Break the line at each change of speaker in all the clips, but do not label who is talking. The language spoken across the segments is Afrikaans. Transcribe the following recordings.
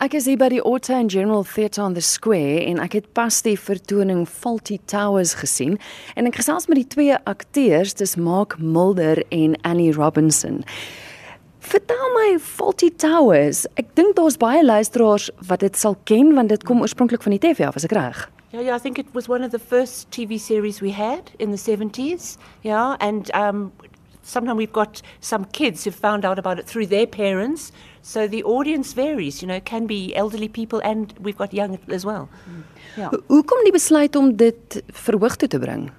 Ek is hier by die Auto and General Theatre on the Square en ek het pas die vertoning Faulty Towers gesien en ek gesels met die twee akteurs, dis Mark Mulder en Annie Robinson. Vertel my Faulty Towers. Ek dink daar's baie luisteraars wat dit sal ken want dit kom oorspronklik van die TV af, as ek reg.
Yeah, yeah, I think it was one of the first TV series we had in the 70s. Yeah, and um, sometimes we've got some kids who've found out about it through their parents. So the audience varies, you know, it can be elderly people and we've got young as well.
Ja. Hoe kom die besluit om dit verhoog toe te bring?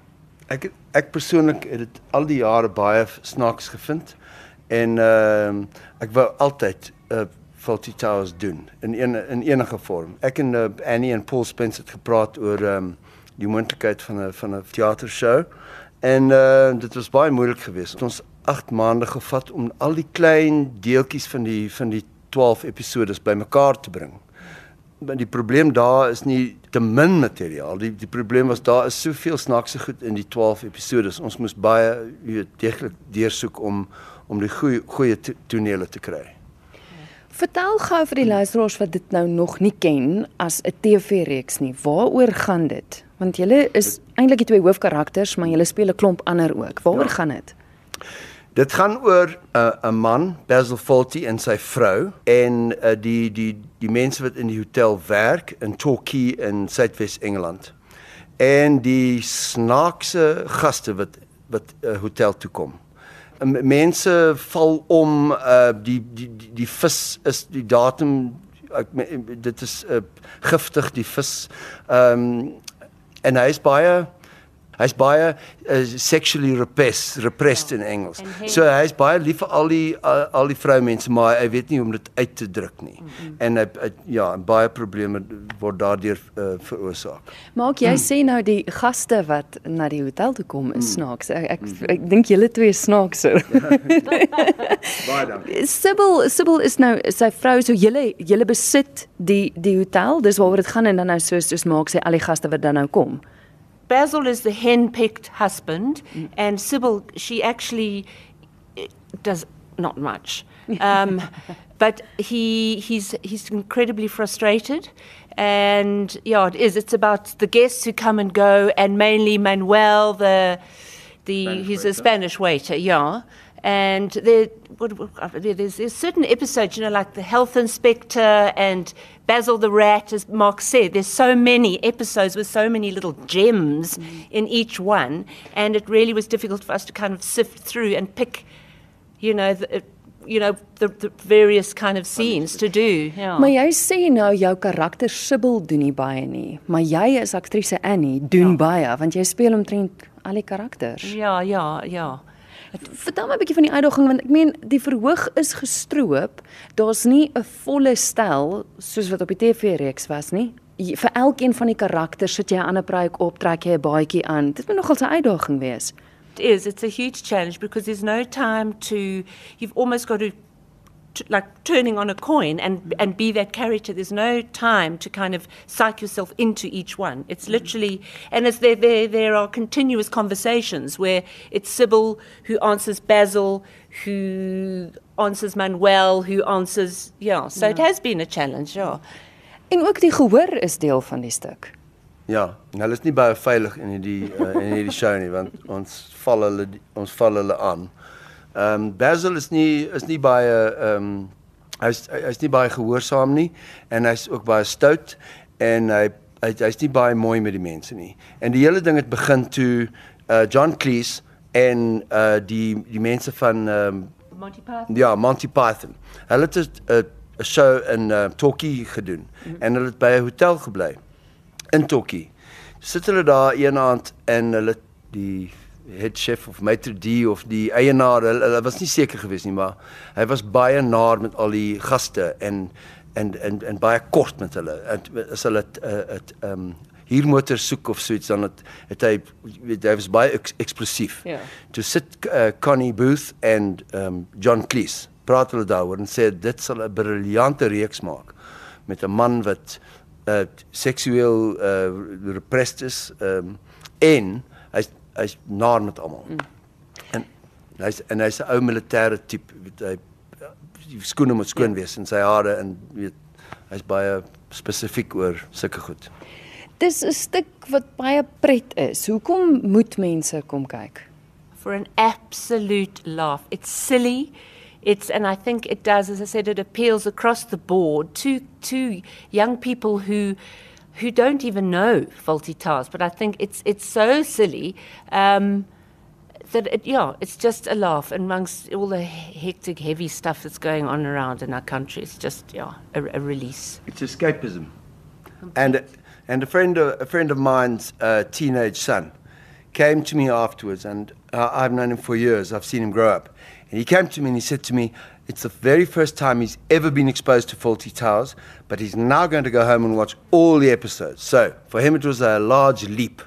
Ek ek persoonlik het dit al die jare baie snaaks gevind en ehm uh, ek wou altyd 'n uh, Faulty Towers doen in een in enige vorm. Ek en uh, Annie en Paul Spence het gepraat oor ehm um, die moontlikheid van 'n van 'n teatershow en uh, dit was baie moeilik geweest. Ons 8 maande gevat om al die klein deeltjies van die van die 12 episode bymekaar te bring. Maar die probleem daar is nie te min materiaal. Die die probleem was daar is soveel snaakse goed in die 12 episode. Ons moes baie weet deeglik deursoek om om die goeie goeie tonele te kry.
Vertel gou vir die luisteraars wat dit nou nog nie ken as 'n TV-reeks nie. Waaroor gaan dit? Want julle is eintlik die twee hoofkarakters, maar julle speel 'n klomp ander ook. Waaroor ja. gaan dit?
Dit gaan oor 'n uh, 'n man, Basil Fawlty en sy vrou en uh, die die die mense wat in die hotel werk in Torquay in Suidwes Engeland. En die snaakse gaste wat wat uh, hotel toe kom. Mense val om uh, die, die die die vis is die datum ek dit is uh, giftig die vis. Ehm um, en hy is baie hy's baie uh, sexually repressed repressed ja. in Engels. So hy's baie lief vir al die uh, al die vroumense maar hy weet nie hoe om dit uit te druk nie. Mm -hmm. En hy uh, ja, baie probleme word daardeur uh, veroorsaak.
Maak jy mm. sê nou die gaste wat na die hotel toe kom is mm. snaaks. Ek ek, mm. ek dink julle twee snaaks.
baie dankie.
Sibyl Sibyl is nou sy vrou so julle julle besit die die hotel. Dis waaroor dit gaan en dan nou soos soos maak sy al die gaste wat dan nou kom.
Basil is the hen-picked husband, mm. and Sybil, she actually eh, does not much. Um, but he he's he's incredibly frustrated, and yeah, it is. It's about the guests who come and go, and mainly Manuel, the the Spanish he's waiter. a Spanish waiter, yeah. And there, there's, there's certain episodes, you know, like the health inspector and Basil the Rat, as Mark said. There's so many episodes with so many little gems mm. in each one, and it really was difficult for us to kind of sift through and pick, you know, the, you know the, the various kind of scenes to do.
Ja. Maar jy sê nou jou karakter Sibyl doen nie baie nie, maar jy as aktrise Annie doen ja. baie want jy speel omtrent al die karakters.
Ja, ja, ja.
Vertel my 'n bietjie van die uitdaging want ek meen die verhoog is gestroop. Daar's nie 'n volle stel soos wat op die TV-reeks was nie. Vir elkeen van die karakters sit jy 'n ander pruik op, trek jy 'n baadjie aan. Dit moet nogal 'n uitdaging wees.
It is. It's a huge challenge because there's no time to you've almost got to t- like turning on a coin and mm-hmm. and be that character. There's no time to kind of psych yourself into each one. It's mm-hmm. literally and it's there there there are continuous conversations where it's Sybil who answers Basil, who answers Manuel, who answers yeah. So yeah. it has been a challenge, yeah.
En ook die gehoor is deel van die stuk.
Ja, hulle is nie baie veilig in hierdie uh, in hierdie show nie want ons val hulle ons val hulle aan. Ehm um, Basil is nie is nie baie ehm um, hy's hy's nie baie gehoorsaam nie en hy's ook baie stout en hy hy's hy nie baie mooi met die mense nie. En die hele ding het begin toe uh John Cleese en uh die die mense van ehm um,
Monty Python.
Ja, Monty Python. Hulle het 'n 'n show in uh Torquay gedoen mm -hmm. en hulle het by 'n hotel gebly in Torquay. Sit hulle daar eendag en hulle die head chef of maitre d of die eienaar hulle, hulle was nie seker gewees nie maar hy was baie naar met al die gaste en en en en baie kort met hulle en as hulle dit dit ehm um, hier motor soek of so iets dan het, het hy weet hy was baie eks, eksplosief. Ja. Yeah. To sit uh, Connie Booth en ehm um, John Cleese praat hulle daaroor en sê dit sal 'n briljante reeks maak met 'n man wat uh, seksueel uh, repressed is ehm um, en hy's hy's naar met almal. Mm. En hy's en hy's 'n ou militêre tipe, weet hy die skoene moet skoon ja. wees en sy hare en weet hy's baie spesifiek oor sulke goed.
Dis 'n stuk wat baie pret is. Hoekom moet mense kom kyk?
For an absolute laugh. It's silly. It's and I think it does, as I said, it appeals across the board to to young people who who don't even know faulty towers. But I think it's it's so silly. Um, that it, yeah, it's just a laugh amongst all the hectic, heavy stuff that's going on around in our country. It's just yeah, a, a release.
It's escapism. And and a friend a friend of mine's uh, teenage son came to me afterwards, and uh, I've known him for years. I've seen him grow up, and he came to me and he said to me, "It's the very first time he's ever been exposed to faulty towers, but he's now going to go home and watch all the episodes." So for him, it was a large leap